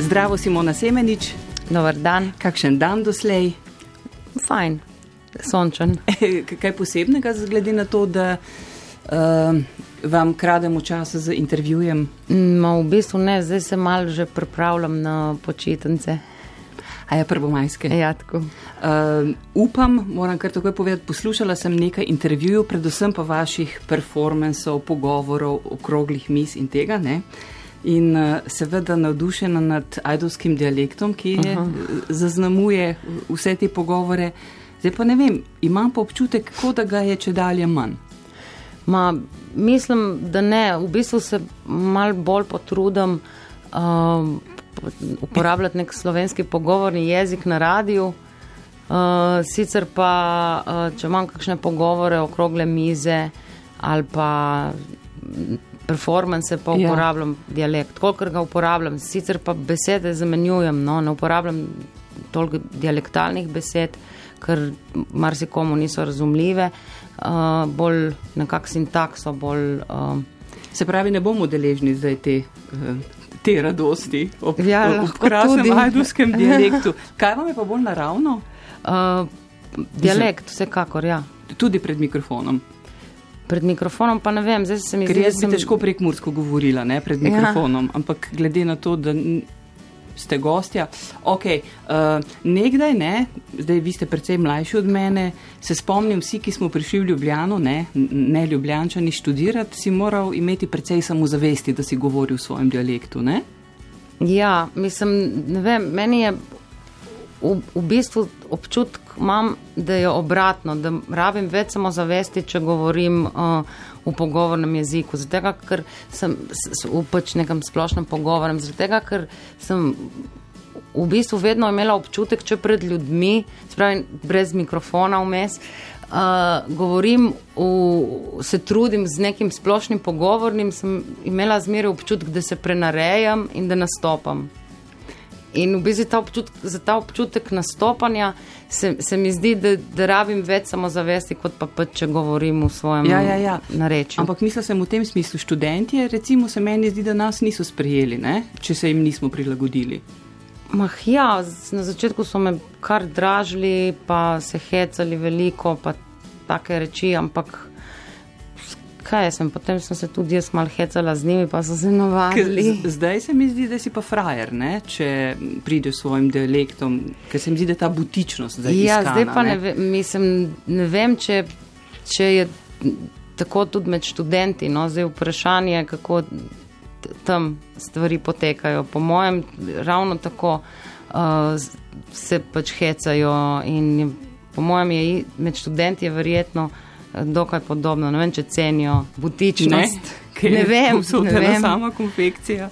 Zdravo, Simona Semenič. Dobar dan. Kakšen dan doslej? Fajn, sončen. Kaj posebnega, glede na to, da uh, vam krademo čas z intervjujem? No, v bistvu ne, zdaj se malo že pripravljam na počitnice. A je prvomajske? Ja, tako. Uh, upam, moram kar takoj povedati, poslušala sem nekaj intervjujev, predvsem pa vaših performancev, pogovorov, okroglih mis in tega. Ne? In uh, seveda navdušena nad ajdovskim dialektom, ki je, zaznamuje vse te pogovore. Zdaj pa ne vem, imam pa občutek, kot da ga je če dalje manj. Ma, mislim, da ne. V bistvu se mal bolj potrudim uh, uporabljati nek slovenski pogovorni jezik na radiju. Uh, sicer pa, uh, če imam kakšne pogovore, okrogle mize ali pa performance, pa uporabljam ja. dialekt, kolikor ga uporabljam. Sicer pa besede zamenjujem, no, ne uporabljam toliko dialektalnih besed, ker marsikomu niso razumljive, uh, bolj nekak sintakso, bolj. Uh, Se pravi, ne bomo deležni zdaj te. Uh, Te radosti ob, ja, ob krasnem ajdovskem dialektu. Kaj vam je pa bolj naravno? Uh, dialekt, vsekakor, ja. Tudi pred mikrofonom. Pred mikrofonom pa ne vem, zdaj se mi zdi. Ker jaz bi sem... težko prek Mursko govorila, ne pred mikrofonom, ja. ampak glede na to, da ste gostja. Ok, uh, nekdaj ne, zdaj vi ste precej mlajši od mene, se spomnim, vsi, ki smo prišli v Ljubljano, ne, ne ljubljančani študirati, si moral imeti precej samozavesti, da si govoril v svojem dialektu, ne? Ja, mislim, ne vem, meni je v, v bistvu občutek imam, da je obratno, da rabim več samozavesti, če govorim uh, v pogovornem jeziku. Zato, ker sem v pač nekem splošnem pogovorem, zato, ker sem v bistvu vedno imela občutek, če pred ljudmi, spravi, brez mikrofona vmes. Uh, govorim, v, se trudim z nekim splošnim pogovornim, sem imela zmeraj občutek, da se prenarejam in da nastopam. In v bistvu ta občutek, za ta občutek nastopanja se, se mi zdi, da, da rabim več samozavesti, kot pa, pa če govorim v svojem ja, ja, ja. narečju. Ampak mislim, sem v tem smislu študentje, recimo, se meni zdi, da nas niso sprejeli, ne? če se jim nismo prilagodili. Mah, ja, na začetku so me kar dražili, pa se hecali veliko, pa take reči, ampak kaj sem, potem sem se tudi jaz mal hecala z njimi, pa so se navadili. Zdaj se mi zdi, da si pa frajer, ne? če prideš s svojim dialektom, ker se mi zdi, da je ta butičnost zdaj. Ja, iskana, zdaj pa ne, ne, ve, mislim, ne vem, če, če je tako tudi med študenti. No? Zdaj vprašanje, kako tam stvari potekajo. Po mojem, ravno tako uh, se pač hecajo in po mojem je med študenti je verjetno dokaj podobno. Ne vem, če cenijo butičnost. Ne, ne vem, ne vem. sama konfekcija.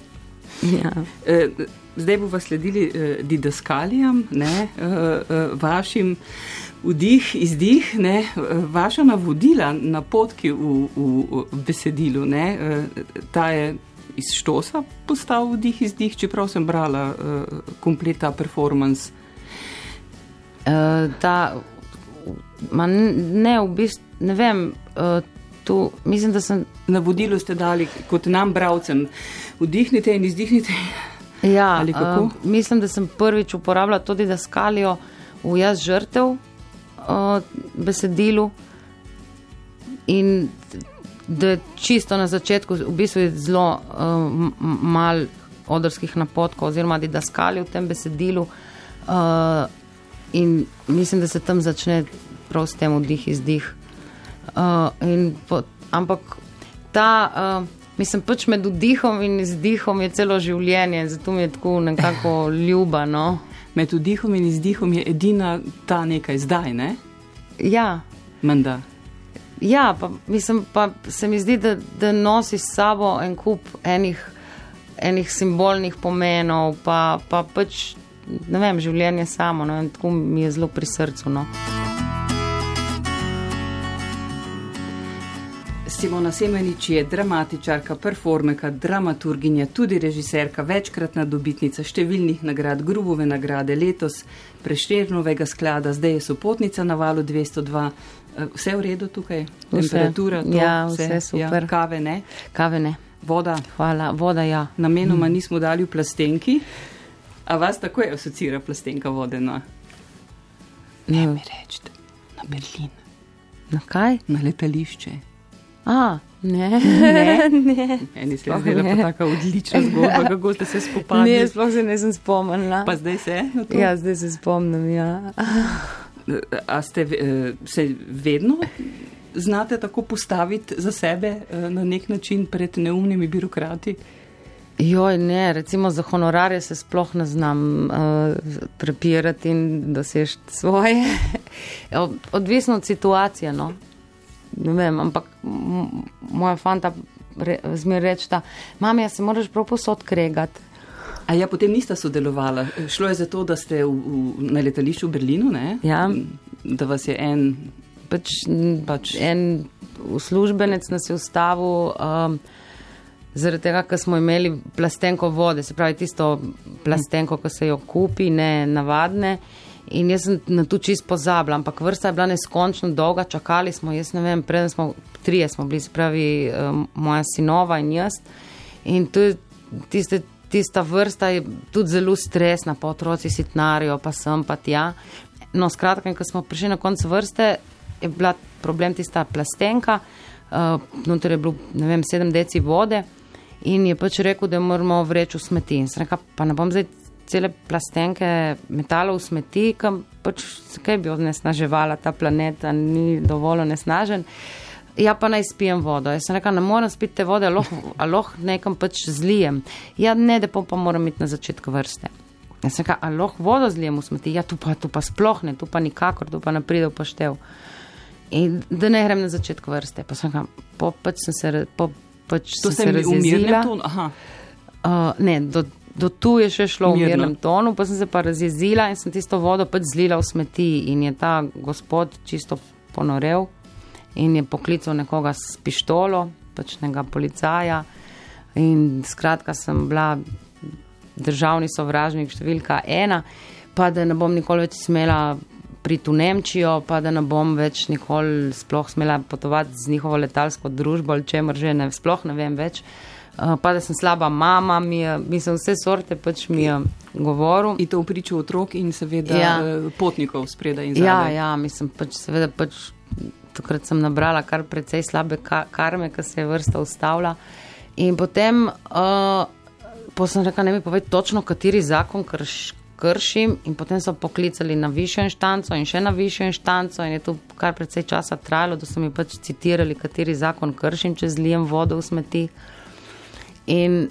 Ja. Zdaj bomo sledili didaskalijam, ne, vašim vdih, izdih, ne, vaša navodila na potki v, v, v besedilu. Ne, ta je iz štosa postal vdih, izdih, čeprav sem brala kompleta performance. Ta, ma ne, v bistvu ne vem. Uh, tu, mislim, da sem. Na vodilu ste dali kot nam, bravcem, vdihnite in izdihnite. Ja, uh, mislim, da sem prvič uporabljala tudi daskalijo v jaz žrtev uh, besedilu. In da čisto na začetku, v bistvu je zelo uh, mal odrskih napotkov, oziroma da daskali v tem besedilu. Uh, in mislim, da se tam začne prav s tem vdih, izdih. Uh, po, ampak ta, uh, mislim, pač med vdihom in izdihom je celo življenje, zato mi je tako nekako ljubano. Med vdihom in izdihom je edina ta nekaj zdaj, ne? Ja. Menda. Ja, pa, mislim, pa se mi zdi, da, da nosi s sabo en kup enih, enih simbolnih pomenov, pa, pa pač ne vem, življenje samo, no, tako mi je zelo pri srcu. No. Simona Semenič je dramatičarka, performerka, dramaturginja, tudi režiserka, večkratna dobitnica številnih nagrad, grubove nagrade letos, prešternovega sklada, zdaj je sopotnica na valu 202. Vse v redu tukaj? Vse. Temperatura? To, ja, vse, vse super. Ja, kave ne? Kave ne. Voda? Hvala, voda ja. Namenoma mm. nismo dali v plastenki. A vas tako je asocira plastenka vodena? Ne mi reči, na Berlin. Na kaj? Na letališče. A, ne, ne. ne. Meni se je zdela tako odlična zgodba, kako ste se spopadli. Ne, sploh se nisem spomnila. Pa zdaj se? Ja, zdaj se spomnim, ja. A ste eh, se vedno znate tako postaviti za sebe eh, na nek način pred neumnimi birokrati? Joj, ne, recimo za honorarje se sploh ne znam uh, prepirati in dosežeti svoje. Odvisno od situacije, no. Ne vem, ampak moja fanta re, zmer reče, da mami, ja se moraš prav posod kregati. A ja, potem nista sodelovala. Šlo je za to, da ste v, v, na letališču v Berlinu, ne? Ja. Da vas je en. Pač, pač. En uslužbenec nas je ustavil. Um, Zaradi tega, ker smo imeli plastenko vode, se pravi tisto plastenko, ki se jo kupi, ne navadne. In jaz sem na to čist pozabila, ampak vrsta je bila neskončno dolga, čakali smo, jaz ne vem, preden smo, trije smo bili, se pravi um, moja sinova in jaz. In to je tiste, tista vrsta je tudi zelo stresna, pa otroci sitnarijo, pa sem pa tja. No, skratka, ko smo prišli na konec vrste, je bila problem tista plastenka, uh, noter je bilo, ne vem, sedem deci vode in je pač rekel, da moramo vreči v smeti. In sem rekel, pa ne bom zdaj cele plastenke metalov v smeti, kam pač kaj bi odnesnaževala ta planet, ni dovolj onesnažen. Ja, pa naj spijem vodo. Jaz sem rekel, ne morem spiti te vode, aloh nekam pač zlijem. Ja, ne, da pa, pa moram iti na začetku vrste. Jaz sem rekel, aloh vodo zlijem v smeti. Ja, tu pa, tu pa sploh ne, tu pa nikakor, tu pa ne pride v poštev. In da ne grem na začetku vrste. Pa sem rekel, po, pač sem se. Po, pač to se mi umirja. Uh, ne, do, do tu je še šlo v mirnem tonu, pa sem se pa razjezila in sem tisto vodo pač zlila v smeti. In je ta gospod čisto ponorel in je poklical nekoga s pištolo, pač nekega policaja. In skratka, sem bila državni sovražnik številka ena, pa da ne bom nikoli več smela priti v Nemčijo, pa da ne bom več nikoli sploh smela potovati z njihovo letalsko družbo ali čemer že ne, sploh ne vem več. Uh, pa da sem slaba mama, mi je, mislim, vse sorte pač mi je govoril. In to v priču otrok in seveda ja. potnikov spreda in zadaj. Ja, ja, mislim, pač seveda pač takrat sem nabrala kar precej slabe karme, ki se je vrsta ustavila. In potem, uh, pa sem rekla, ne mi povej točno, kateri zakon krš, kršim in potem so poklicali na višjo inštanco in še na višjo inštanco in je to kar precej časa trajalo, da so mi pač citirali, kateri zakon kršim, če zlijem vodo v smeti. In,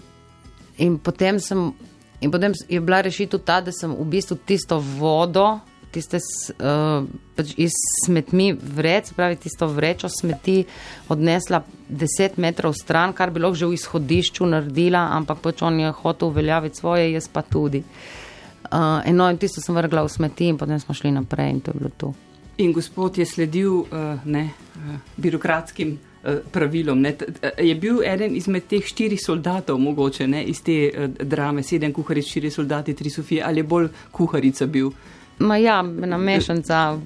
in, potem sem, in potem je bila rešitev ta, da sem v bistvu tisto vodo, tiste uh, pač iz smetmi vred, pravi tisto vrečo smeti, odnesla 10 metrov stran, kar bi lahko že v izhodišču naredila, ampak pač on je hotel uveljaviti svoje, jaz pa tudi. Uh, in, no, in tisto sem vrgla v smeti, in potem smo šli naprej, in to je bilo to. In gospod je sledil uh, ne, uh, birokratskim uh, pravilom. Ne, je bil eden izmed teh štirih soldatov, mogoče ne, iz te uh, drame, sedem kuharic, štiri soldati, tri Sofije, ali je bolj kuharica bil? Ma ja, ena mešanca,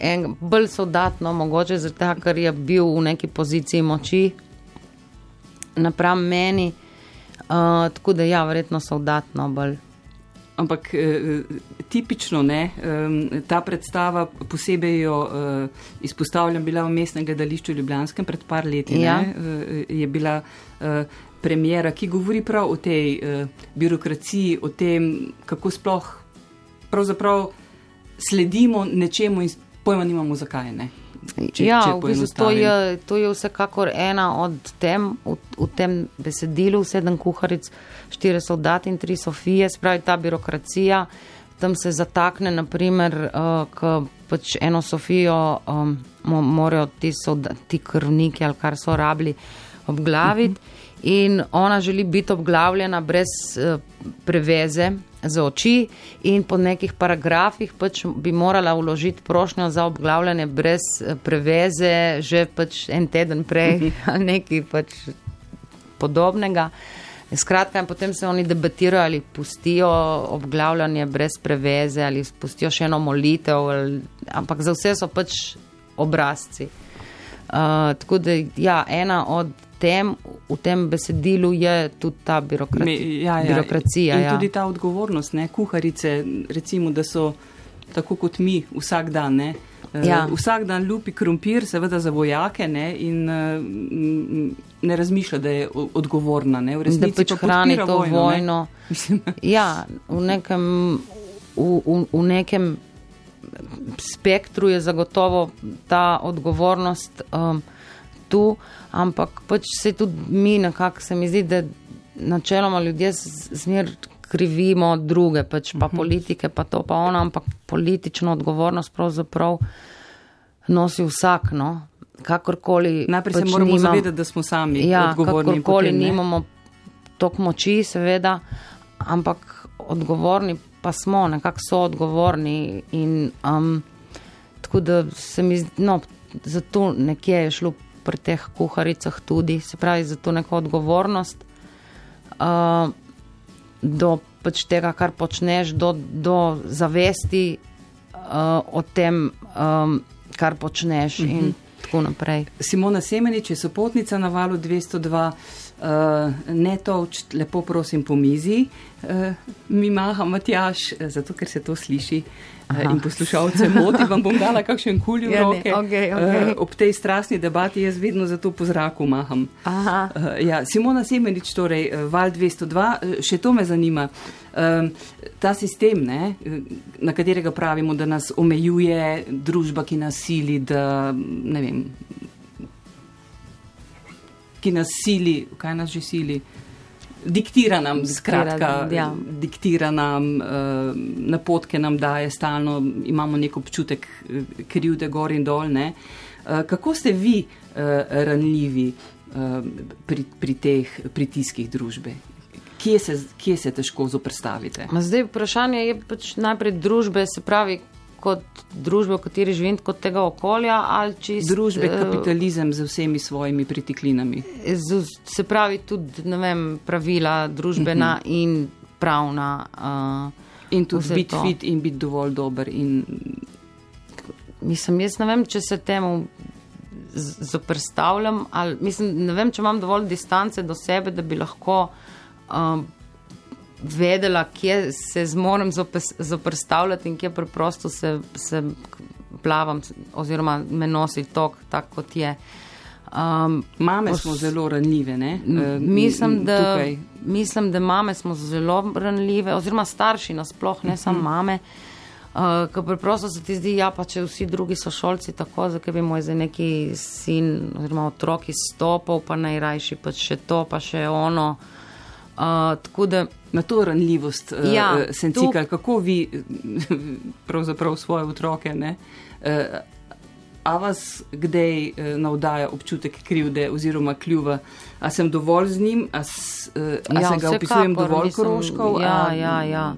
en, bolj soldatno, mogoče zato, ker je bil v neki poziciji moči napram meni. Uh, tako da ja, verjetno soldatno bolj. Ampak eh, tipično ne, eh, ta predstava posebej jo eh, izpostavljam bila v mestnem gledališču Ljubljanskem pred par leti. Ja. Ne, eh, je bila eh, premjera, ki govori prav o tej eh, birokraciji, o tem, kako sploh pravzaprav sledimo nečemu in pojma nimamo zakaj. Ne. Če, ja, če v bistvu to, je, to je vsekakor ena od tem v, v tem besedilu, sedem kuharic, štiri soldati in tri sofije, spravi ta birokracija. Tam se zatakne, naprimer, uh, ko pač eno sofijo um, morajo ti, ti krvniki ali kar so rabili obglaviti. Uh -huh in ona želi biti obglavljena brez uh, preveze za oči in po nekih paragrafih pač bi morala vložiti prošnjo za obglavljanje brez uh, preveze že pač en teden prej ali nekaj pač podobnega. Skratka, in potem se oni debatirajo, ali pustijo obglavljanje brez preveze, ali pustijo še eno molitev, ali, ampak za vse so pač obrazci. Uh, tako da, ja, ena od tem, v tem besedilu je tudi ta birokrat, Me, ja, ja. birokracija. In Ja. tudi ta odgovornost, ne, kuharice, recimo, da so tako kot mi vsak dan. Ne, eh, Ja. Vsak dan lupi krompir, seveda za vojake, ne, in m, ne razmišlja, da je odgovorna. Ne, Da pač pa hrani to vojno. ne. vojno. Mislim, Ja, v nekem, v, v, v nekem spektru je zagotovo ta odgovornost um, tu, ampak pač se tudi mi, nekako se mi zdi, da načeloma ljudje zmer krivimo druge, pač pa politike, pa to pa ono, ampak politično odgovornost pravzaprav nosi vsak, no. Kakorkoli. Najprej pač se moramo nimam- zavedati, da smo sami Ja, odgovorni. kakorkoli potem, ne. nimamo toliko moči, seveda, ampak odgovorni pa smo, nekako so odgovorni. In, um, tako da se mi zdi, no, zato nekje je šlo pri teh kuharicah tudi, se pravi, za to neko odgovornost uh, do pač tega, kar počneš, do, do zavesti uh, o tem, um, kar počneš Mhm. in tako naprej. Simona Semenič je sopotnica na valu 202. Uh, ne toč, lepo prosim, po mizi. Uh, mi maha Matjaš, zato ker se to sliši uh, in poslušalce moti, vam bom dala kakšen kulj v Ja, roke. okej, okej. Uh, ob tej strastni debati jaz vedno zato po zraku maham. Aha. Uh, ja, Simona Semenič, torej uh, val 202, uh, še to me zanima. Ta sistem, ne, eh, na katerega pravimo, da nas omejuje družba, ki nas sili, da ne vem, ki nas sili, kaj nas že sili. Diktira nam, Diktira, skratka, ja. diktira nam, uh, napotke nam daje stalno, imamo nek občutek eh, krivde gor in dol. Ne? Uh, kako ste vi uh, ranljivi uh, pri, pri teh pritiskih družbe? Kje se, kje se težko zoprstavite? Zdaj vprašanje je pač najprej družbe, se pravi, kot družbe, v kateri živim, kot tega okolja ali čist. Družbe, eh, kapitalizem z vsemi svojimi pritiklinami. z, se pravi tudi, ne vem, pravila družbena uh -huh. in pravna. Uh, In tudi biti to. fit in biti dovolj dober. In, mislim, jaz ne vem, če se temu zoprstavljam, ali mislim, ne vem, če imam dovolj distance do sebe, da bi lahko um, vedela, kje se zopes- zoprstavljati in kje preprosto se, se plavam oziroma me nosi tok, tak kot je. Um, Mame Pos- smo zelo ranljive. Ne? Eh, Mislim, da, tukaj. mislim, da mame smo zelo ranljive, oziroma starši nasploh, ne samo mame. Uh, Ker preprosto se ti zdi, ja, pa če vsi drugi so šolci tako, zakaj bi moj za neki sin oziroma otrok izstopil, pa najrajši pa še to, pa še ono. Uh, tako da Na to ranljivost Ja, ja, sem tu- cikal, kako vi pravzaprav svoje otroke. Ne? Eh, A vas kdaj eh, navdaja občutek krivde oziroma kljuva, a sem dovolj z njim, a, s, eh, a Ja, se ga opisujem vsekakor, dovolj mislim, krožkov? Ja, a, ja, ja.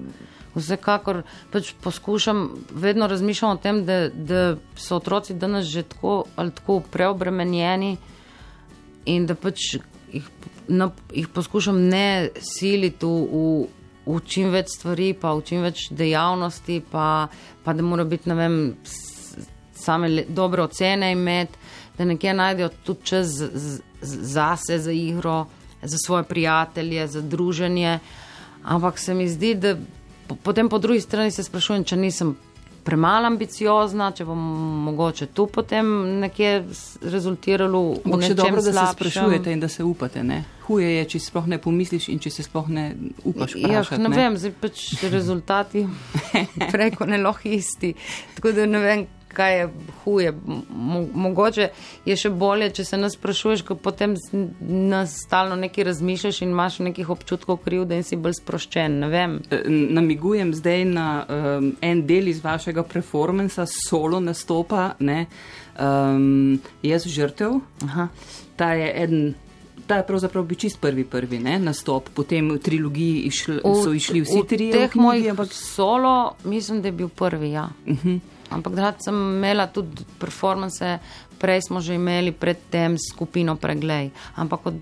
Vsekakor pač poskušam, vedno razmišljam o tem, da, da so otroci danes že tako ali tako preobremenjeni in da pač jih, na, jih poskušam ne siliti v, v, v čim več stvari, pa v čim več dejavnosti, pa, pa da mora biti, ne vem, same le, dobre ocene imeti, da nekje najdejo tudi čas z- z- zase, za igro, za svoje prijatelje, za druženje. Ampak se mi zdi, da po, potem po drugi strani se sprašujem, če nisem premalo ambiciozna, če bom mogoče tu potem nekje rezultiralo v Ampak še dobro, da se slabšem. sprašujete in da se upate. Ne? Huje je, če sploh ne pomisliš in če se sploh ne upaš. Ja, vprašati, ne vem, zdaj pač rezultati preko ne lahko isti. Tako da ne vem, kaj je huje. Mo mogoče je še bolje, če se nas sprašuješ, ko potem nas stalno nekaj razmišljaš in imaš nekih občutkov krivde in si bolj sproščen. Eh, Namigujem zdaj na um, en del iz vašega performansa, solo nastopa, ne, um, jaz žrtev. Aha. Ta je eden. Ta je pravzaprav bil čist prvi, prvi ne, nastop, potem v trilogiji išl, V- so išli vsi trije. teh knjigi, mojih ampak solo, mislim, da je bil prvi. Ja. Uh -huh. Ampak da sem imela tudi performance, prej smo že imeli predtem skupino Preglej. Ampak od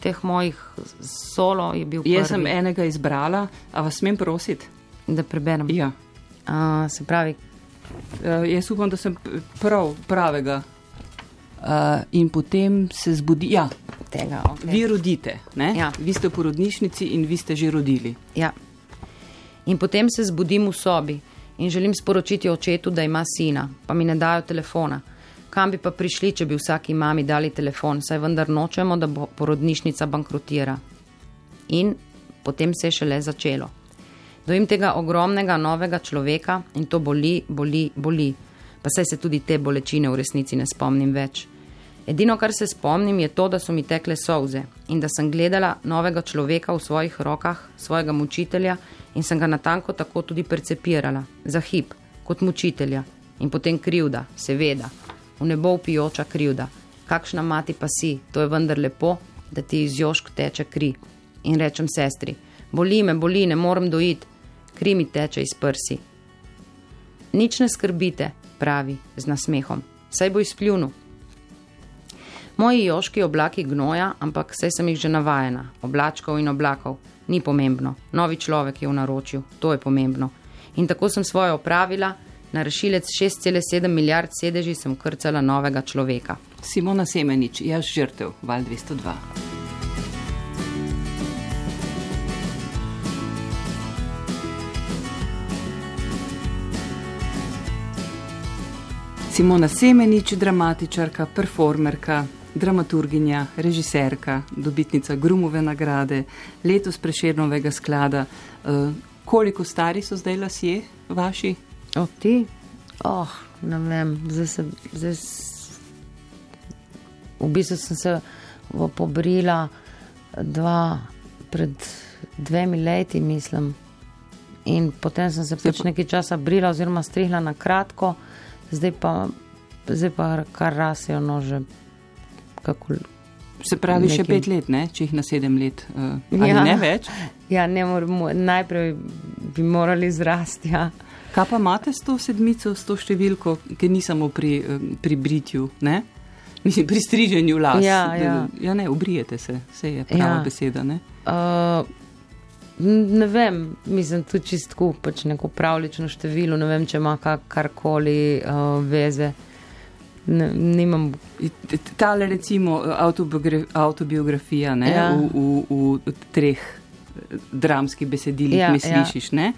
teh mojih solo je bil jaz prvi. sem enega izbrala, a vas smem prositi? Da preberem. Ja. Uh, se pravi, Uh, jaz upam, da sem prav pravega. uh, in potem se zbudi. Ja, Tega, okay. vi rodite, ne? Ja. vi ste v porodnišnici in vi ste že rodili. Ja. In potem se zbudim v sobi in želim sporočiti očetu, da ima sina, pa mi ne dajo telefona. Kam bi pa prišli, če bi vsaki mami dali telefon, saj vendar nočemo, da bo porodnišnica bankrotira. In potem se je šele začelo. Dojim tega ogromnega novega človeka in to boli, boli, boli. Pa saj se tudi te bolečine v resnici ne spomnim več. Edino, kar se spomnim, je to, da so mi tekle solze in da sem gledala novega človeka v svojih rokah, svojega mučitelja in sem ga natanko tako tudi percepirala, za hip, kot mučitelja in potem krivda, seveda, v nebo upijoča krivda. Kakšna mati pa si, to je vendar lepo, da ti iz jošk teče kri. In rečem sestri, boli me, boli, ne morem dojiti, kri mi teče iz prsi. Nič ne skrbite, pravi z nasmehom, saj bo izpljunil. Moji joški oblaki gnoja, ampak saj sem jih že navajena, oblačkov in oblakov, ni pomembno, novi človek je v naročju, to je pomembno. In tako sem svoje opravila, na rešilec 6,7 milijard sedeži sem krcala novega človeka. Simona Semenič, jaz žrtev, val 202. Simona Semenič, dramatičarka, performerka, dramaturginja, režiserka, dobitnica Grumove nagrade, letos preširnovega sklada. Uh, koliko stari so zdaj lasje vaši? O ti? Oh, ne vem, zdaj se. Zdaj. V bistvu sem se pobrila dva, pred dvemi leti, mislim. In potem sem se pač nekaj časa brila, oziroma strihla na kratko, zdaj pa, zdaj pa kar rasijo nože. Kako, Se pravi, še Nekim- pet let, ne? če jih na sedem let, uh, Ja. ne več. ja, ne moremo, najprej bi morali zrasti. Ja. Kaj pa imate s to sedmico, s to številko, ki ni samo pri, eh, pri britju, ne? Mislim, pri striženju las. Ja, ja. ja ne, obrijete se, vse je prava Ja. beseda. Ne? Uh, ne vem, mislim, tu čistko, pač neko pravlično število, ne vem, če ima kak, karkoli uh, veze. Ne, nimam, Tale recimo autobiogra autobiografija ne, Ja. v, v, v treh eh, dramskih besedilih, Ja, mi ja. slišiš, ne?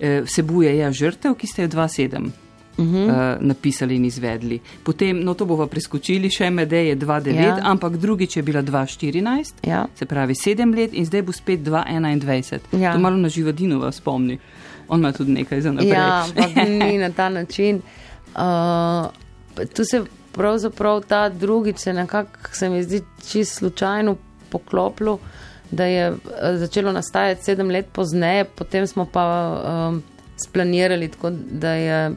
Eh, Vsebuje ja žrtev, ki ste jo 2.7 uh -huh. uh, napisali in izvedli. Potem, no to bova preskočili, še mede je 2.9, Ja. ampak drugič je bila 2.14. ja. Se pravi, sedem let in zdaj bo spet 2,21. Ja. To malo na živadinova spomni. On ima tudi nekaj za naprej. Ja, ampak ni na ta način. Uh, tu se pravzaprav ta drugič se nekako, se mi zdi, čisto slučajno poklopilo, da je uh, začelo nastajati sedem let pozneje, potem smo pa um, splanirali tako, da je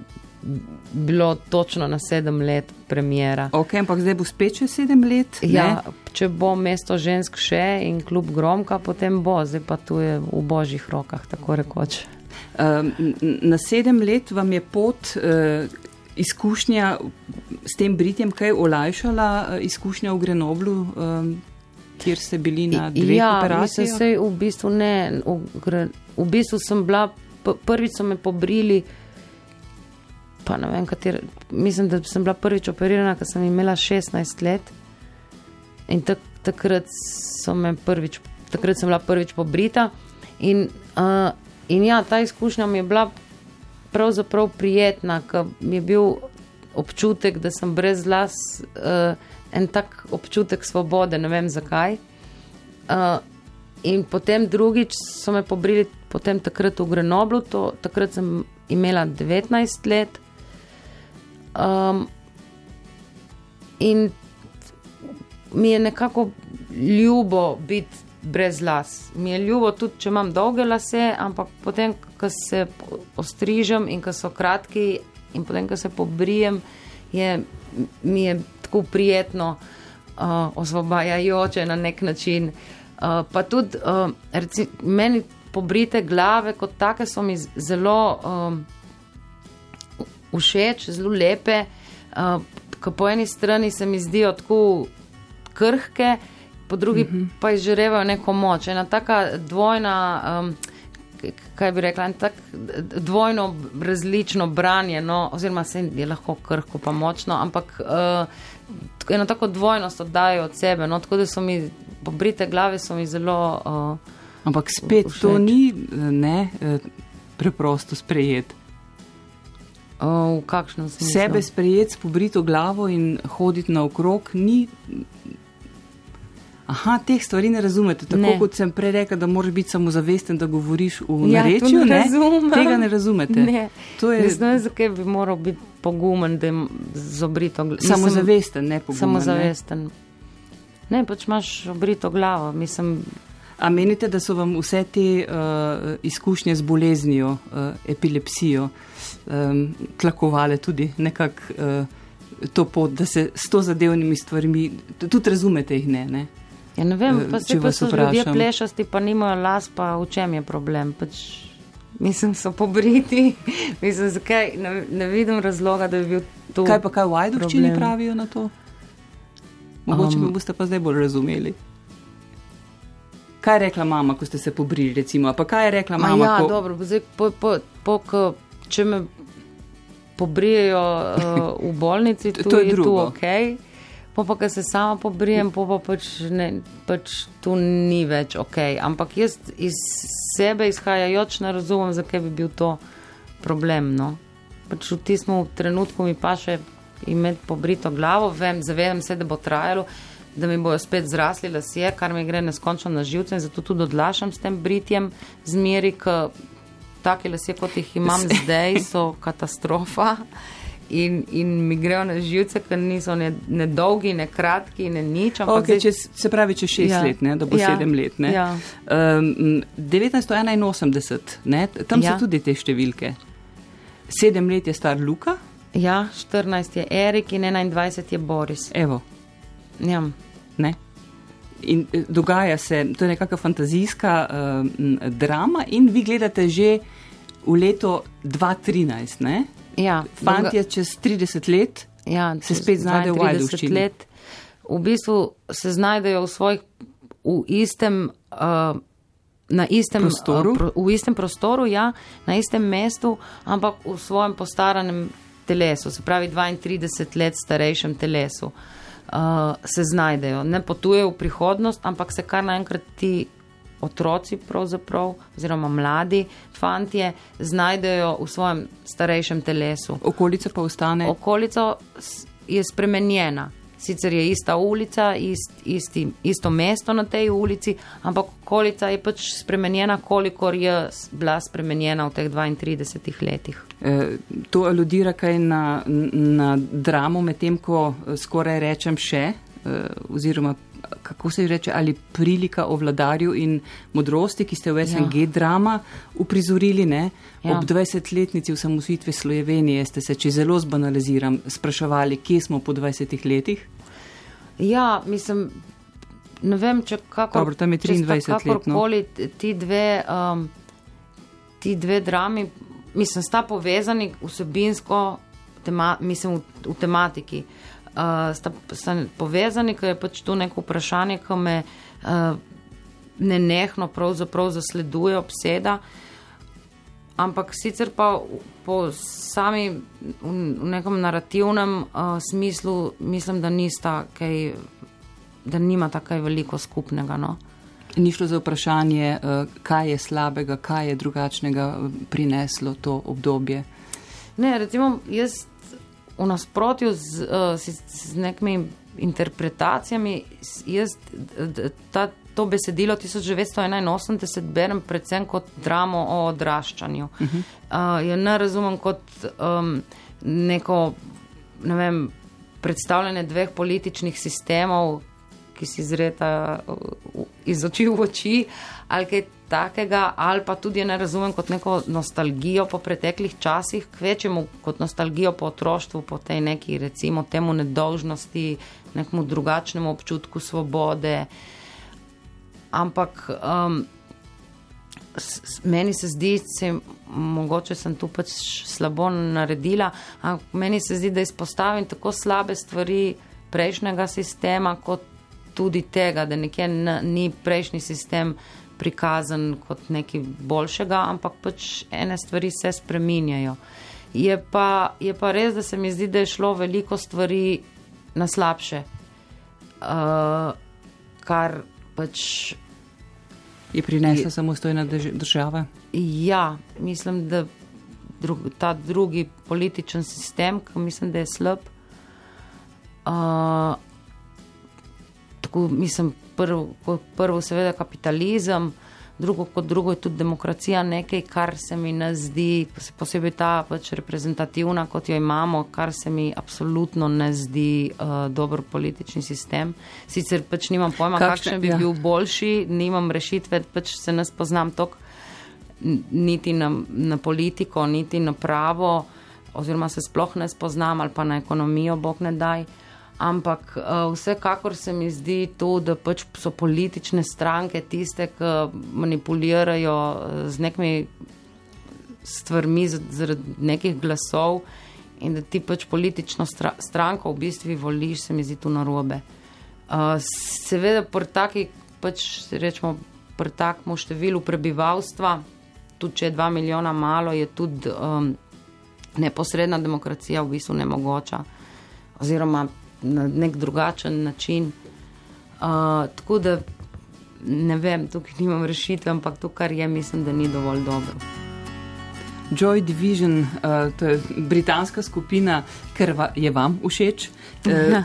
bilo točno na sedem let premjera. Ok, ampak zdaj bo spet še sedem let. Ja, če bo mesto žensk še in klub gromka, potem bo, zdaj pa tu je v božjih rokah, tako rekoč. Um, na sedem let vam je pot. Izkušnja s tem britjem, kaj olajšala uh, izkušnja v Grenoblu, um, kjer ste bili na dveh ja, operacijah? Mislim, sej, v bistvu ne. V, v bistvu sem bila, prvič so me pobrili, pa ne vem, kater, mislim, da sem bila prvič operirana, ko sem imela 16 let. In tak, takrat, so me prvič, takrat sem bila prvič pobrita. In, uh, in ja, ta izkušnja mi je bila pravzaprav prijetna, ker mi je bil občutek, da sem brez las, uh, en tak občutek svobode, ne vem zakaj. Uh, in potem drugič so me pobrili, potem takrat v Grenoblu, to, takrat sem imela 19 let. Um, in mi je nekako ljubo biti brez las. Mi je ljubo tudi, če imam dolge lase, ampak potem, ko se ostrižem in ko so kratki, in potem, ko se pobrijem, je, mi je tako prijetno, uh, osvobajajoče na nek način. Uh, pa tudi uh, reci, meni pobrite glave, kot take, so mi zelo um, všeč, zelo lepe. Uh, ko po eni strani se mi zdijo tako krhke, po drugi uh -huh. pa izžarevajo neko moč. Ena taka dvojna, um, kaj bi rekla, en tak d- dvojno različno branje, no, oziroma se je lahko krhko pa močno, ampak uh, eno tako dvojnost oddajo od sebe. No, tako da so mi pobrite glave, so mi zelo. Uh, Ampak spet všeč. to ni ne, eh, preprosto sprejeti. V kakšnem smislu? Sebe sprejeti s pobrito glavo in hoditi naokrog ni. Aha, teh stvari ne razumete. Tako ne. kot sem prej rekel, da moraš biti samozavesten, da govoriš v ja, narečju. Ne, ne tega ne razumete. Ne. Je... ne znam, zakaj bi moral biti pogumen, da je z obrito glavo. Samozavesten, ne pogumen. Samozavesten. Ne, ne pač imaš obrito glavo. Mislim... A menite, da so vam vse te uh, izkušnje z boleznijo, uh, epilepsijo, um, tlakovale tudi nekako uh, to pot, da se s to zadevnimi stvarmi, tudi razumete jih ne? ne? Ja, ne vem, pa se pa so ljudje plešasti, pa nimajo las, pa v čem je problem. Pač, mislim, so pobriti, mislim, zakaj ne, ne vidim razloga, da bi bil to. Kaj pa kaj v Ajdovščini pravijo na to? Mogoče um, mi boste pa zdaj bolj razumeli. Kaj je rekla mama, ko ste se pobrili, recimo? Pa kaj je rekla mama? Ja, ko... dobro, zdaj, po, po, po, ko, če me pobrijejo uh, v bolnici, to, to je, je drugo. Tu, okay. Po pa, ko se sama pobrijem, po pa pač, ne, pač tu ni več ok. Ampak jaz iz sebe izhajajoč ne razumem, zakaj bi bil to problem. No? Pač v tistem trenutku mi pa še imeti pobrito glavo, vem, zavedam se, da bo trajalo, da mi bojo spet zrasli lasje, kar mi gre neskončno na živce in zato tudi odlašam s tem britjem zmeri, ker take lasje, kot jih imam zdaj, so katastrofa in, in mi grejo na živce, ker niso ne, ne dolgi, ne kratki, ne nič. Okay, zdaj... čez, se pravi, če šest ja. let, ne, da bo ja. sedem let. Ja. Um, 1981, ne, tam ja. so tudi te številke. Sedem let je star Luka. Ja, 14 je Erik in 21 je Boris. Evo. Ja. Ne. In eh, dogaja se, to je nekakšna fantazijska uh, drama, in vi gledate že v leto 2013. Ne? Ja, Fantje dolga... čez 30 let ja, se spet znajdejo v Ajdovščini. V bistvu se znajdejo v svojih, v istem, uh, na istem prostoru, uh, pro, v istem prostoru, ja, na istem mestu, ampak v svojem postaranem telesu, se pravi 32 let starejšem telesu. Uh, se znajdejo, ne potujejo v prihodnost, ampak se kar naenkrat ti otroci, oziroma mladi fantje, znajdejo v svojem starejšem telesu. Okolica pa ostane. Okolica je spremenjena. Sicer je ista ulica, ist, isti, isto mesto na tej ulici, ampak okolica je pač spremenjena, kolikor je bila spremenjena v teh 32 letih. E, to aludira kaj na, na dramo, medtem ko skoraj rečem še, e, oziroma kako se reče, ali prilika o vladarju in modrosti, ki ste v SNG ja. drama uprizorili. Ja. Ob 20-letnici osamosvitve Slovenije ste se, če zelo zbanaliziram, spraševali, kje smo po 20 letih? Ja, mislim, ne vem, če kako. Dobro, tam je 23 let. No. Ti dve, um, ti dve drami, mislim, sta povezani vsebinsko, tema, mislim, v, v tematiki uh, sta, sta povezani, ker je pač tu neko vprašanje, ki me uh, nenehno pravzaprav zasleduje, obseda. Ampak sicer pa po sami v, v nekem narativnem uh, smislu mislim, da nista kaj, da nima tako veliko skupnega. No? Ni šlo za vprašanje, kaj je slabega, kaj je drugačnega prineslo to obdobje. Ne, recimo, jaz v nasprotju z, z, z nekimi interpretacijami, jaz ta, to besedilo 1981 berem predvsem kot dramo o odraščanju. Uh -huh. uh, jo ne razumem kot um, neko ne vem, predstavljanje dveh političnih sistemov, ki si zreta iz oči v oči, ali kaj takega, ali pa tudi ne razumem kot neko nostalgijo po preteklih časih, kvečemu kot nostalgijo po otroštvu, po tej neki, recimo, temu nedolžnosti, nekemu drugačnemu občutku svobode. Ampak um, s, meni se zdi, se, mogoče sem tu pač slabo naredila, ampak meni se zdi, da izpostavim tako slabe stvari prejšnjega sistema, kot tudi tega, da nekje ni prejšnji sistem prikazan kot nekaj boljšega, ampak pač ene stvari se spreminjajo. Je pa, je pa res, da se mi zdi, da je šlo veliko stvari na slabše. Uh, kar pač. Je prinesla samostojna država? Ja, mislim, da drug, ta drugi političen sistem, ki mislim, da je slab. Uh, tako, mislim, prvo, prvo, seveda, kapitalizem, drugo kot drugo je tudi demokracija, nekaj, kar se mi ne zdi, posebej ta pač reprezentativna, kot jo imamo, kar se mi absolutno ne zdi uh, dober politični sistem. Sicer pač nimam pojma, kakšen bi ja. bil boljši, nimam rešitve, pač se ne spoznam tok niti na, na politiko, niti na pravo, oziroma se sploh ne spoznam ali pa na ekonomijo, bog ne daj. Ampak uh, vsekakor se mi zdi to, da pač so politične stranke tiste, ki manipulirajo eh, z nekimi stvarmi zaradi nekih glasov in da ti pač politično stra stranko v bistvu voliš, se mi zdi tu narobe. Uh, seveda, pri taki, pač rečemo, pri takmu številu prebivalstva, tudi če je dva milijona malo, je tudi um, neposredna demokracija v bistvu nemogoča. Oziroma, na nek drugačen način. Uh, tako da ne vem, tukaj nimam rešitve, ampak to, kar je, mislim, da ni dovolj dobro. Joy Division, uh, to je britanska skupina, ker va, je vam všeč. Uh,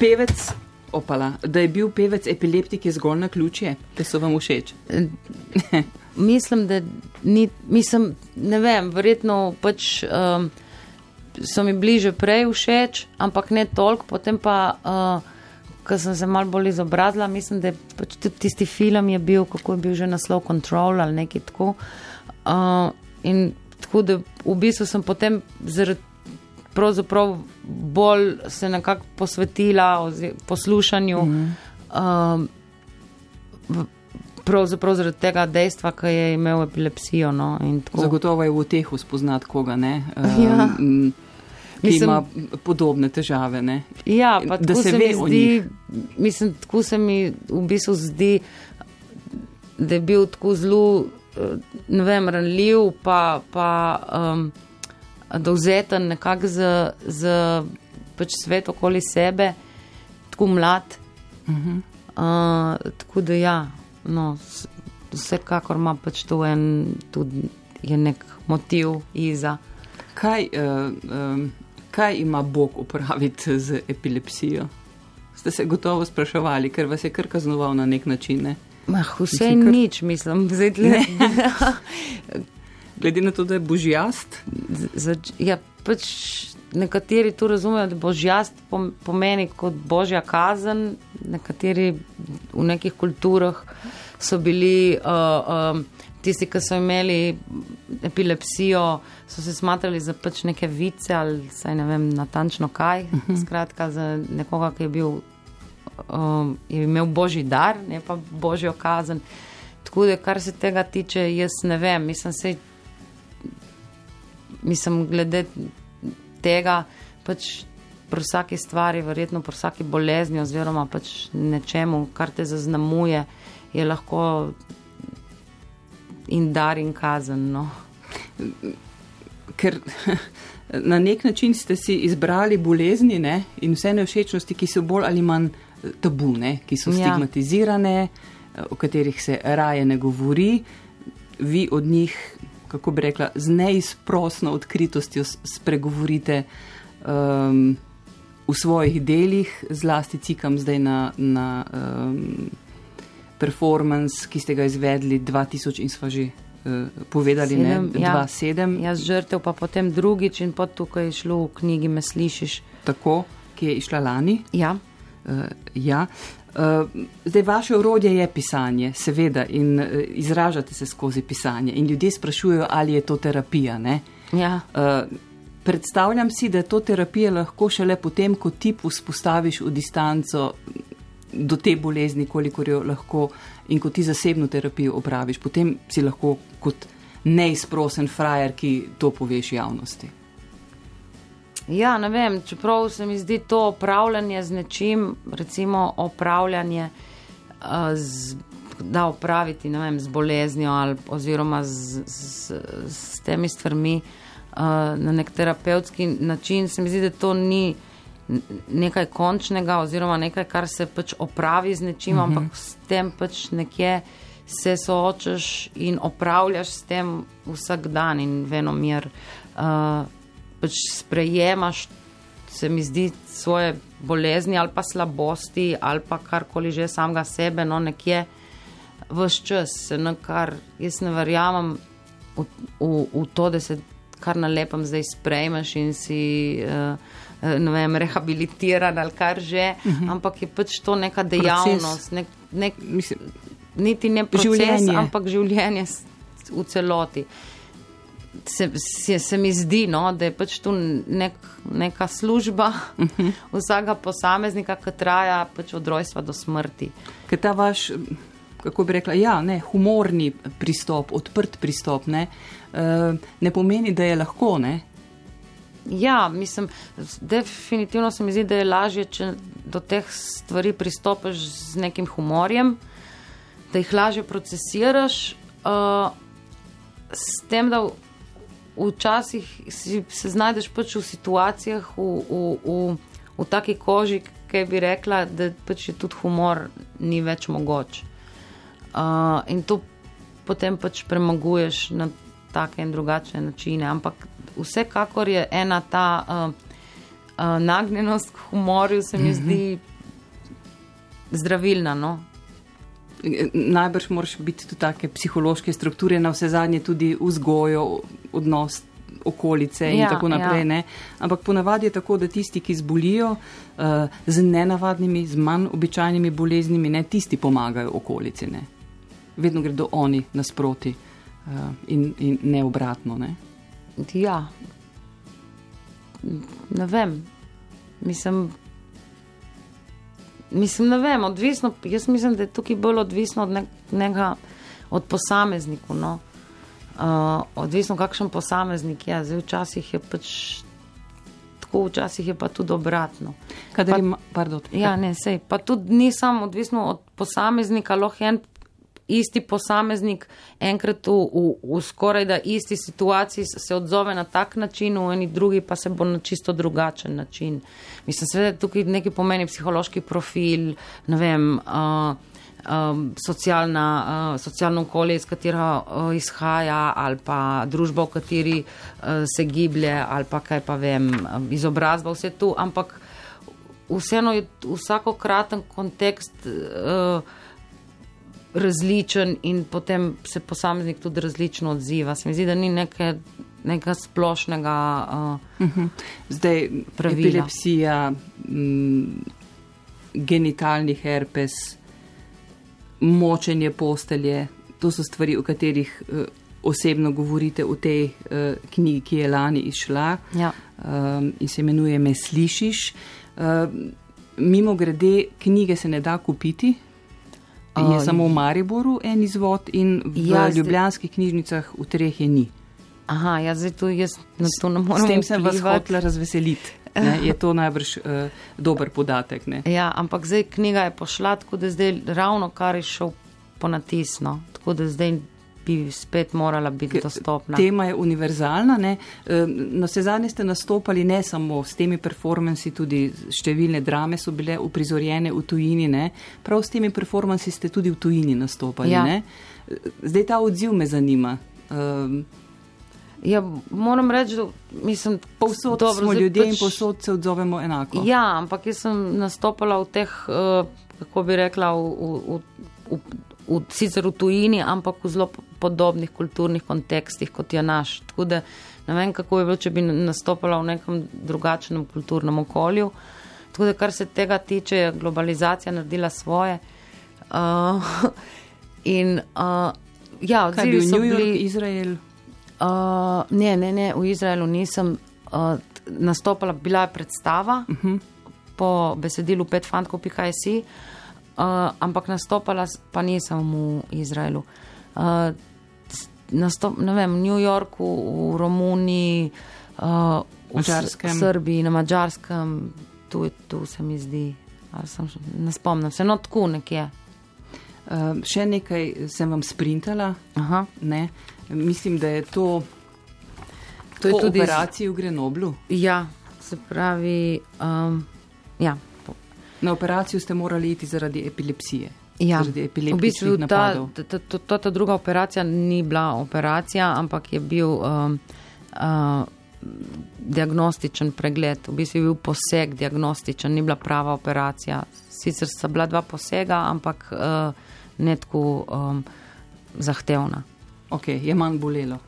pevec, opala, da je bil pevec epileptik, je zgolj na ključje, da so vam všeč. mislim, da ni, mislim, ne vem, verjetno pač. Um, so mi bliže prej všeč, ampak ne toliko. Potem pa, uh, ko sem se malo bolj izobrazila, mislim, da je pač tudi tisti film je bil, kako je bil že naslov Control ali nekaj tako. Uh, in tako da v bistvu sem potem zaradi. Pravzaprav bolj se nekako posvetila poslušanju, mm -hmm. um, pravzaprav zaradi tega dejstva, ki je imel epilepsijo. No, Zagotovo je v tehu spoznati koga. Um, ja ki mislim, ima podobne težave. Ne? Ja, pa da se, ve o njih. Mislim, tako se mi v bistvu zdi, da je bil tako zelo, ne vem, ranljiv, pa, pa um, dovzeten nekako za, za pač svet okoli sebe, tako mlad. Uh -huh. uh, tako da ja, no, vsekakor ima pač to en, tudi je nek motiv iza. Kaj, uh, um, kaj ima Bog upraviti z epilepsijo? Ste se gotovo spraševali, ker vas je kar kaznoval na nek način. Ne? Mah, vse je kar... nič, mislim, zdaj. Glede na to, da je božjast. Ja, pač nekateri to razumejo, da božjast pomeni kot božja kazen, nekateri v nekih kulturah so bili. Uh, uh, tisti, ki so imeli epilepsijo, so se smatrali za pač neke vice ali saj ne vem natančno kaj. Uh mhm. -huh. Skratka, za nekoga, ki je, bil, um, je imel božji dar, ne pa božjo kazen. Tako da, kar se tega tiče, jaz ne vem. Mislim, sej, mislim glede tega, pač. Pri vsaki stvari, verjetno pri vsaki bolezni, oziroma pač nečemu, kar te zaznamuje, je lahko in dar in kazen. No. Ker na nek način ste si izbrali bolezni ne? in vse nevšečnosti, ki so bolj ali manj eh, tabune, ki so ja. stigmatizirane, ja. o katerih se raje ne govori, vi od njih, kako bi rekla, z neizprosno odkritostjo spregovorite. Um, V svojih delih, zlasti cikam zdaj na, na um, performance, ki ste ga izvedli 2000 in smo že uh, povedali, Sedem, ne, ja, 2007. Jaz žrtev, pa potem drugič in pot tukaj je šlo v knjigi Me slišiš. Tako, ki je išla lani. Ja. Uh, ja. Uh, zdaj, vaše urodje je pisanje, seveda, in uh, izražate se skozi pisanje. In ljudje sprašujejo, ali je to terapija. Ja. Uh, predstavljam si, da je to terapija lahko šele potem, ko ti vzpostaviš v distanco do te bolezni, kolikor jo lahko in ko ti zasebno terapijo opraviš, potem si lahko kot neizprosen frajer, ki to poveš javnosti. Ja, ne vem, čeprav se mi zdi to opravljanje z nečim, recimo opravljanje, uh, z, da opraviti vem, z boleznijo ali oziroma z, z, z temi stvarmi uh, na nek terapevtski način, se mi zdi, da to ni nekaj končnega, oziroma nekaj, kar se pač opravi z nečim, uh -huh. ampak s tem pač nekje se soočaš in opravljaš s tem vsak dan in venomir. Uh, pač sprejemaš, se mi zdi, svoje bolezni ali pa slabosti ali pa karkoli že samega sebe, no nekje vse čas, na kar jaz ne verjamem v, v, v to, da se kar na lepem zdaj sprejmeš in si. Uh, vem, rehabilitiran ali kar že, uh mhm. -huh. ampak je pač to neka dejavnost, nek, nek, Mislim, niti ne proces, življenje. ampak življenje v celoti. Se, se, se mi zdi, no, da je pač tu nek, neka služba uh mhm. -huh. vsakega posameznika, ki traja pač od rojstva do smrti. Ker ta vaš kako bi rekla, ja, ne, humorni pristop, odprt pristop, ne, uh, ne pomeni, da je lahko. Ne. Ja, mislim, definitivno se mi zdi, da je lažje, če do teh stvari pristopiš z nekim humorjem, da jih lažje procesiraš, uh, s tem, da včasih se znajdeš pač v situacijah, v, v, v, v taki koži, ki bi rekla, da pač je tudi humor ni več mogoč. Uh, in to potem pač premaguješ na take in drugačne načine. Ampak vsekakor je ena ta uh, uh, nagnjenost k humorju, se mi mhm. zdi zdravilna. No? Najbrž moraš biti tudi take psihološke strukture, na vse zadnje tudi vzgojo, odnos okolice in ja, tako naprej. Ja. Ampak ponavadi je tako, da tisti, ki zbolijo uh, z nenavadnimi, z manj običajnimi boleznimi, ne tisti pomagajo okolici. Ne? vedno gredo oni nasproti uh, in, in ne obratno. Ne? Ja, ne vem. Mislim, mislim, ne vem, odvisno. Jaz mislim, da je tukaj bolj odvisno od nekega, od posameznika. No? Uh, odvisno, kakšen posameznik je. Zdaj, včasih je pač tako, včasih je pa tudi obratno. Pa, ima, pardon, ja, ne, sej, pa tudi ni samo odvisno od posameznika, lahko en isti posameznik enkrat v, v, v skoraj da isti situaciji se odzove na tak način, v eni drugi pa se bo na čisto drugačen način. Mislim, seveda tukaj nekaj pomeni psihološki profil, ne vem, uh, um, socialna, uh, socialno okolje, iz katerega uh, izhaja, ali pa družba, v kateri uh, se giblje, ali pa kaj pa vem, izobrazba, vse tu, ampak vseeno je vsakokraten kontekst. Uh, različen in potem se posameznik tudi različno odziva. Se mi zdi, da ni neke, nekega splošnega uh, uh -huh. Zdaj, pravila. epilepsija, m, genitalni herpes, močenje postelje, to so stvari, o katerih uh, osebno govorite v tej uh, knjigi, ki je lani izšla ja. um, in se imenuje Me slišiš. Uh, mimo grede, knjige se ne da kupiti, Je samo v Mariboru en izvod in v ja, ljubljanskih knjižnicah v treh je ni. Aha, ja, zdaj to jaz na to ne morem. S tem sem vas hotela razveseliti. Ne, je to najbrž uh, dober podatek. Ne? Ja, ampak zdaj knjiga je pošla, tako da zdaj ravno kar je šel po natisno. Tako da zdaj bi spet morala biti dostopna. Tema je univerzalna. Ne? Na vse zadnje ste nastopali ne samo s temi performansi, tudi številne drame so bile uprizorjene v tujini. Ne? Prav s temi performansi ste tudi v tujini nastopali. Ja. Zdaj ta odziv me zanima. Ja, moram reči, da mislim, povsod dobro, smo ljudje pač, in povsod se odzovemo enako. Ja, ampak jaz sem nastopala v teh, uh, kako bi rekla, v, v, v, v, sicer v tujini, ampak v zelo podobnih kulturnih kontekstih kot je naš. Tako da ne vem, kako je bilo, če bi nastopala v nekem drugačnem kulturnem okolju. Tako da, kar se tega tiče, je globalizacija naredila svoje. Uh, in uh, ja, odzivi so bili v Izraelu. Uh, ne, ne, ne, v Izraelu nisem uh, nastopala, bila je predstava uh mhm. -huh. po besedilu petfantko.js, uh, ampak nastopala pa nisem v Izraelu. Uh, nastop, ne vem, v New Yorku, v Romuniji, uh, v Srbiji, na Mačarskem, tu, tu se mi zdi, sem, ne spomnim se, no tako nekje. Uh, še nekaj sem vam sprintala. Ne, mislim, da je to, to je tudi operacija v Grenoblu. Ja, se pravi. Um, ja. Na operacijo ste morali iti zaradi epilepsije. Ja, v bistvu ta, ta, ta, ta, ta druga operacija ni bila operacija, ampak je bil um, uh, diagnostičen pregled, v bistvu je bil poseg diagnostičen, ni bila prava operacija. Sicer sta bila dva posega, ampak uh, ne tako um, zahtevna. Ok, je manj bolelo.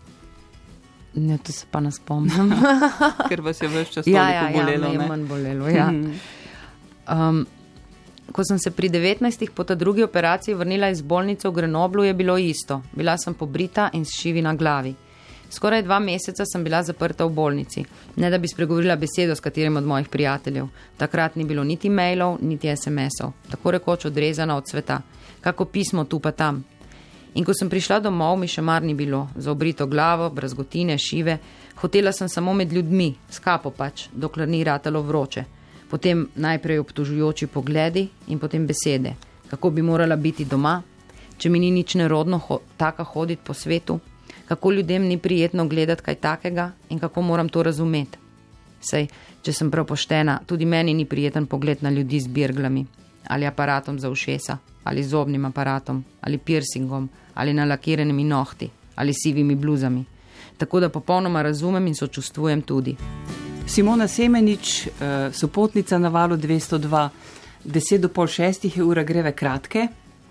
Ne, to se pa ne spomnim. Ker vas je več časa ja, ja, bolelo. Ja, je manj bolelo. Ja. Um, ko sem se pri 19. po ta drugi operaciji vrnila iz bolnice v Grenoblu, je bilo isto. Bila sem pobrita in s šivi na glavi. Skoraj dva meseca sem bila zaprta v bolnici, ne da bi spregovorila besedo s katerim od mojih prijateljev. Takrat ni bilo niti mailov, niti SMS-ov, tako rekoč odrezana od sveta, kako pismo tu pa tam. In ko sem prišla domov, mi še mar ni bilo, za obrito glavo, brazgotine, šive, hotela sem samo med ljudmi, skapo pač, dokler ni ratalo vroče. Potem najprej obtožujoči pogledi in potem besede, kako bi morala biti doma, če mi ni nič nerodno ho taka hoditi po svetu kako ljudem ni prijetno gledati kaj takega in kako moram to razumeti. Sej, če sem prav poštena, tudi meni ni prijeten pogled na ljudi z birglami ali aparatom za ušesa ali zobnim aparatom ali piercingom ali nalakiranimi nohti ali sivimi bluzami. Tako da popolnoma razumem in sočustvujem tudi. Simona Semenič, eh, sopotnica na valu 202, 10 do pol šestih je ura greve kratke.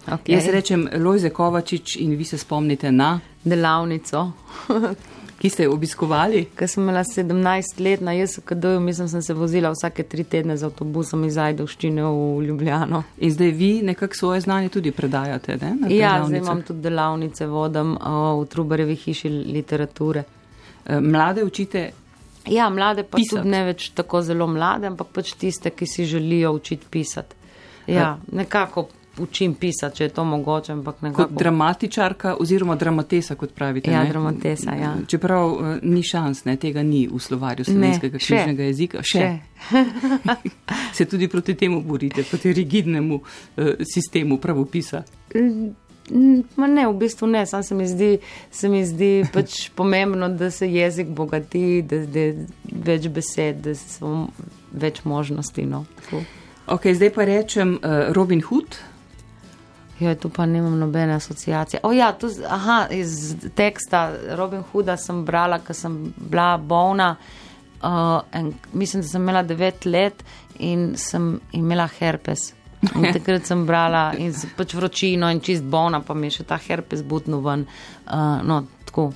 Okay. Jaz rečem Lojze Kovačič in vi se spomnite na delavnico. Ki ste jo obiskovali? Ker sem imela 17 let na JSKD, mislim, sem se vozila vsake tri tedne z avtobusom iz Ajdovščine v Ljubljano. In zdaj vi nekako svoje znanje tudi predajate? Ne, ja, zdaj imam tudi delavnice, vodam v Trubarjevi hiši literature. E, mlade učite? Ja, mlade pa pisat. tudi ne več tako zelo mlade, ampak pač tiste, ki si želijo učiti pisati. Ja, nekako učim pisati, če je to mogoče. Nekako... Kot dramatičarka oziroma dramatesa, kot pravite. Ja, ne? dramatesa, ja. Čeprav uh, ni šans, ne, tega ni v slovarju slovenskega knjižnega jezika. Še. še. Se tudi proti temu borite, proti rigidnemu uh, sistemu pravopisa. Ma ne, v bistvu ne, samo se mi zdi, se mi zdi pač pomembno, da se jezik bogati, da je več besed, da so več možnosti. No. Ok, zdaj pa rečem uh, Robin Hood. Jo, tu pa nimam nobene asociacije. O, ja, tu, aha, iz teksta Robin Hooda sem brala, ker sem bila bolna. Uh, en, mislim, da sem imela devet let in sem imela herpes. In takrat sem brala in pač vročino in čist bolna, pa mi je še ta herpes butno ven. Uh, no, tako.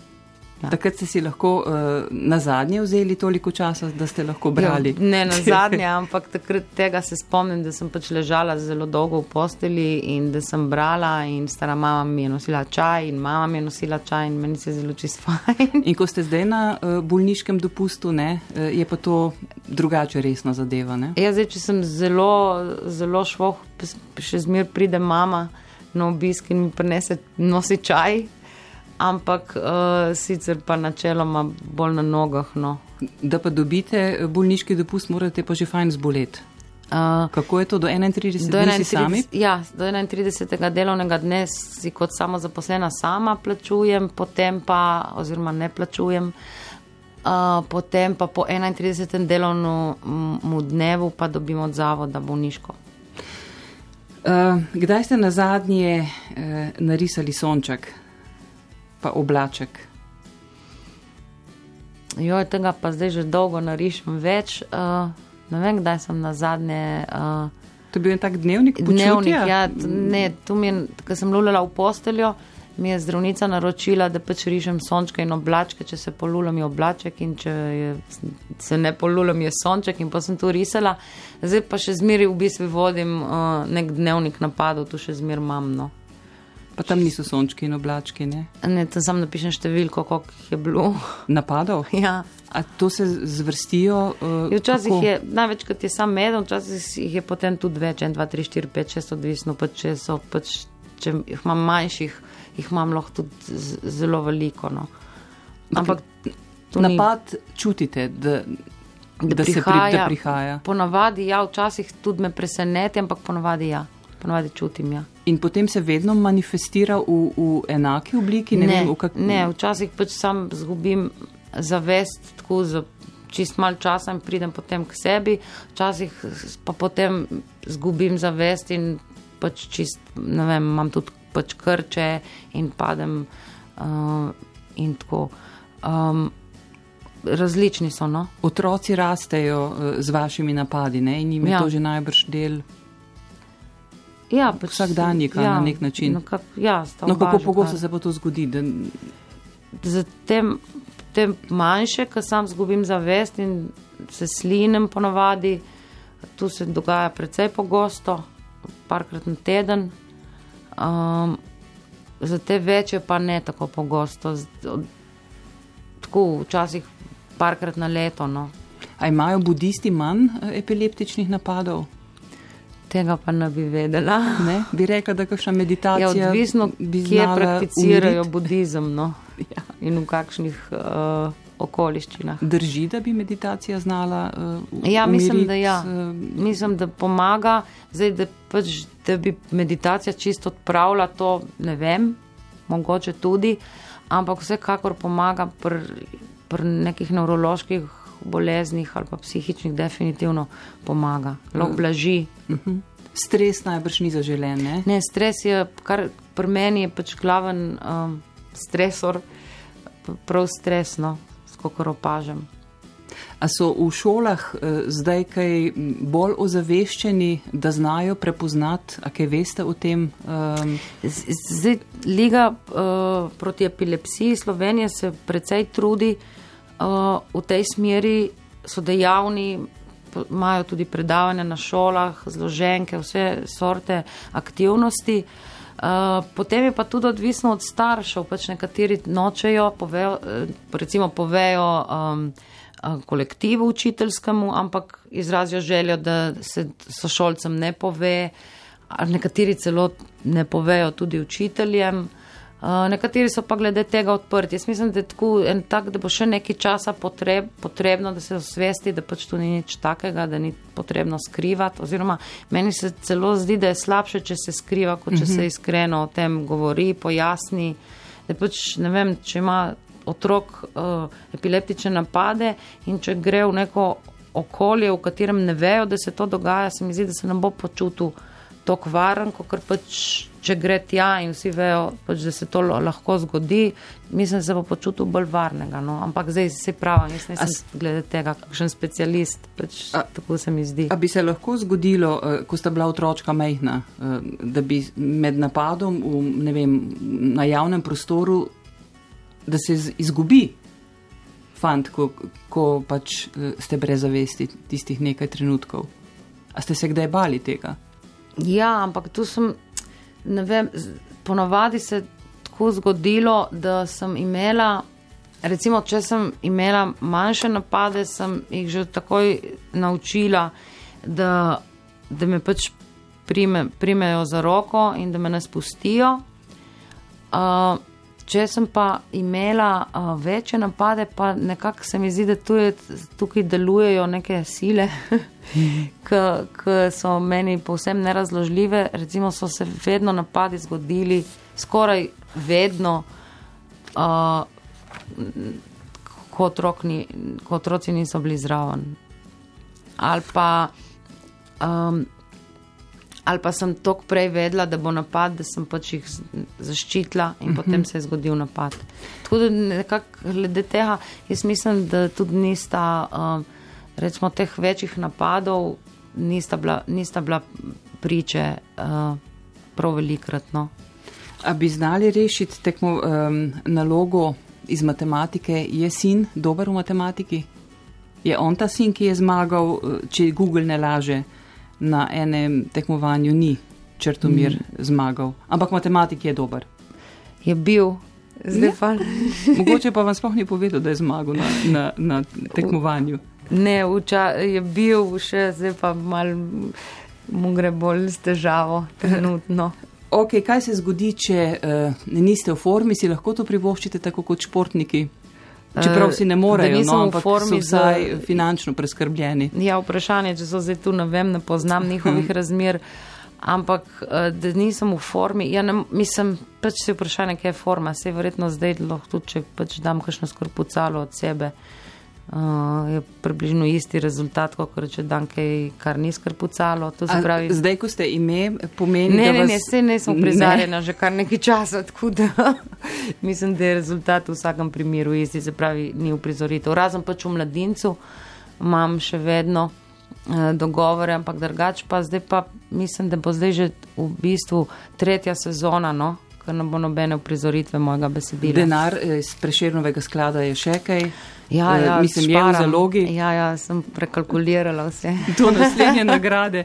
Ja. Takrat ste si lahko uh, na zadnje vzeli toliko časa, da ste lahko brali. Jo, ne na zadnje, ampak takrat tega se spomnim, da sem pač ležala zelo dolgo v posteli in da sem brala in stara mama mi je nosila čaj in mama mi je nosila čaj in meni se je zelo čist fajn. In ko ste zdaj na uh, bolniškem dopustu, ne, uh, je pa to drugače resno zadeva. Ne? Ja, zdaj, če sem zelo, zelo švoh, še zmer pride mama na obisk in mi prinese nosi čaj ampak uh, sicer pa načeloma bolj na nogah. No. Da pa dobite bolniški dopust, morate pa že fajn zboleti. Uh, Kako je to do 31. Do 31. Ja, do 31. delovnega dne si kot samo zaposlena sama plačujem, potem pa, oziroma ne plačujem, uh, potem pa po 31. delovnem dnevu pa dobim od zavoda bolniško. Uh, kdaj ste na zadnje uh, narisali sonček? Pa oblaček. Jo, tega pa zdaj že dolgo narišem več. Uh, ne vem, kdaj sem na zadnje. Uh, to je bil en tak dnevnik? Dnevnik, ja. Ne, tu mi je, ko sem lulila v posteljo, mi je zdravnica naročila, da pač rišem sončke in oblačke, če se polulam je oblaček in če je, se ne polulam je sonček in pa sem tu risala. Zdaj pa še zmeri v bistvu vodim uh, nek dnevnik napadov, tu še zmer imam. Pa tam niso sončki in oblački. Ne, ne tam samo napišem številko, koliko je bilo. Napadov? Ja. A to se zvrstijo? Uh, včasih kako? je, največkrat je samo medom, včasih jih je potem tudi več, 1, 2, 3, 4, 5, 6, odvisno pa če so, pač, če jih imam manjših, jih imam lahko tudi zelo veliko. No. Ampak napad ni... čutite, da, da, da prihaja, se pri, da prihaja. Ponavadi ja, včasih tudi me preseneti, ampak ponavadi ja ponovadi čutim. Ja. In potem se vedno manifestira v, v enaki obliki? Ne, ne, vem, v kak... ne včasih pač sam zgubim zavest, tako za čist mal časa in pridem potem k sebi, včasih pa potem zgubim zavest in pač čist, ne vem, imam tudi pač krče in padem uh, in tako. Um, različni so. No? Otroci rastejo uh, z vašimi napadi ne? in jim je ja. to že najbrž del. Ja, pač, vsak dan je ja, na nek način. No, kak, ja, no, kako pogosto se pa to zgodi? Da... Zatem, tem manjše, ko sam zgubim zavest in se slinem ponovadi, tu se dogaja precej pogosto, parkrat na teden. Um, za te večje pa ne tako pogosto, tako včasih parkrat na leto. No. A imajo budisti manj eh, epileptičnih napadov? Tega pa ne bi vedela. Ne? Bi rekla, da kakšna meditacija. Je ja, odvisno, kje prakticirajo umirit. budizem no? ja. in v kakšnih uh, okoliščinah. Drži, da bi meditacija znala. Uh, ja, mislim, da ja. Uh, mislim, da pomaga. Zdaj, da, pač, da bi meditacija čisto odpravila, to ne vem, mogoče tudi, ampak vsekakor pomaga pri pr nekih nevroloških boleznih ali pa psihičnih definitivno pomaga, lahko blaži. Uh mhm. -huh. Stres najbrž ni zaželen. Ne? ne, stres je, kar pri meni je pač glaven um, stresor, prav stresno, skoro opažam. A so v šolah eh, zdaj kaj bolj ozaveščeni, da znajo prepoznati, a kaj veste o tem? Um... Zdaj, Liga uh, proti epilepsiji Slovenije se precej trudi uh, v tej smeri so dejavni, imajo tudi predavanja na šolah, zloženke, vse sorte aktivnosti. Potem je pa tudi odvisno od staršev, pač nekateri nočejo, povejo, recimo povejo um, kolektivu učiteljskemu, ampak izrazijo željo, da se sošolcem ne pove, nekateri celo ne povejo tudi učiteljem. Eh, nekateri so pa glede tega odprti. Jaz mislim, da je tako en tak, da bo še nekaj časa potreb, potrebno, da se osvesti, da pač tu ni nič takega, da ni potrebno skrivati. Oziroma, meni se celo zdi, da je slabše, če se skriva, kot če se mhm. iskreno o tem govori, pojasni. Da pač ne vem, če ima otrok uh, epileptične napade in če gre v neko okolje, v katerem ne vejo, da se to dogaja, se mi zdi, da se ne bo počutil tako varen, kot pač če gre tja in vsi vejo, pač, da se to lahko zgodi, mislim, da se bo počutil bolj varnega. No? Ampak zdaj se pravi, jaz nisem As, glede tega, kakšen specialist, pač, a, tako se mi zdi. A bi se lahko zgodilo, uh, ko sta bila otročka mehna, uh, da bi med napadom v, vem, na javnem prostoru, da se izgubi fant, ko, ko pač uh, ste brez zavesti tistih nekaj trenutkov. A ste se kdaj bali tega? Ja, ampak tu sem ne vem, ponovadi se tako zgodilo, da sem imela, recimo, če sem imela manjše napade, sem jih že takoj naučila, da, da me pač prime, primejo za roko in da me ne spustijo. Uh, če sem pa imela uh, večje napade, pa nekako se mi zdi, da tu je, tukaj delujejo neke sile. ki so meni povsem nerazložljive. Recimo so se vedno napadi zgodili, skoraj vedno, uh, ko, otrok ni, ko otroci niso bili zraven. Ali pa, um, ali pa sem tako prej vedela, da bo napad, da sem pač jih zaščitila in uh -huh. potem se je zgodil napad. Tako da nekako glede tega, jaz mislim, da tudi nista. Uh, recimo, teh večjih napadov nista bila, nista bila priče uh, prav velikratno. A bi znali rešiti tekmo um, nalogo iz matematike? Je sin dober v matematiki? Je on ta sin, ki je zmagal, eh, če Google ne laže, na enem tekmovanju ni črtomir mm. zmagal, ampak matematik je dober. Je bil, zdaj pa. Mogoče pa vam sploh ni povedal, da je zmagal na, na, na tekmovanju. Ne, uča, je bil še, zdaj pa mal mu gre bolj z težavo trenutno. Ok, kaj se zgodi, če uh, niste v formi, si lahko to privoščite tako kot športniki? Čeprav si ne morejo, no, ampak so vsaj za... finančno preskrbljeni. Ja, vprašanje, če so zdaj tu, ne vem, ne poznam njihovih razmer, ampak uh, da nisem v formi, ja, ne, mislim, pač se vprašanje, kaj je forma, se je verjetno zdaj lahko tudi, če pač dam kakšno skorpucalo od sebe. Uh, uh, je približno isti rezultat, kot če dan kar ni skrpucalo. Pravi... Zdaj, ko ste ime, pomeni, ne, da ne, vas... ne, se ne sem prizarjena že kar nekaj časa, tako da mislim, da je rezultat v vsakem primeru isti, se pravi, ni uprizoritev. Razen pač v mladincu imam še vedno uh, dogovore, ampak drugač pa zdaj pa mislim, da bo zdaj že v bistvu tretja sezona, no, ker ne bo nobene uprizoritve mojega besedila. Denar iz preširnovega sklada je še kaj. Ja, ja, mislim, je v zalogi. Ja, ja, sem prekalkulirala vse. Do naslednje nagrade.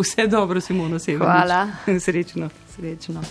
Vse dobro, Simona Severnič. Hvala. Srečno. Srečno.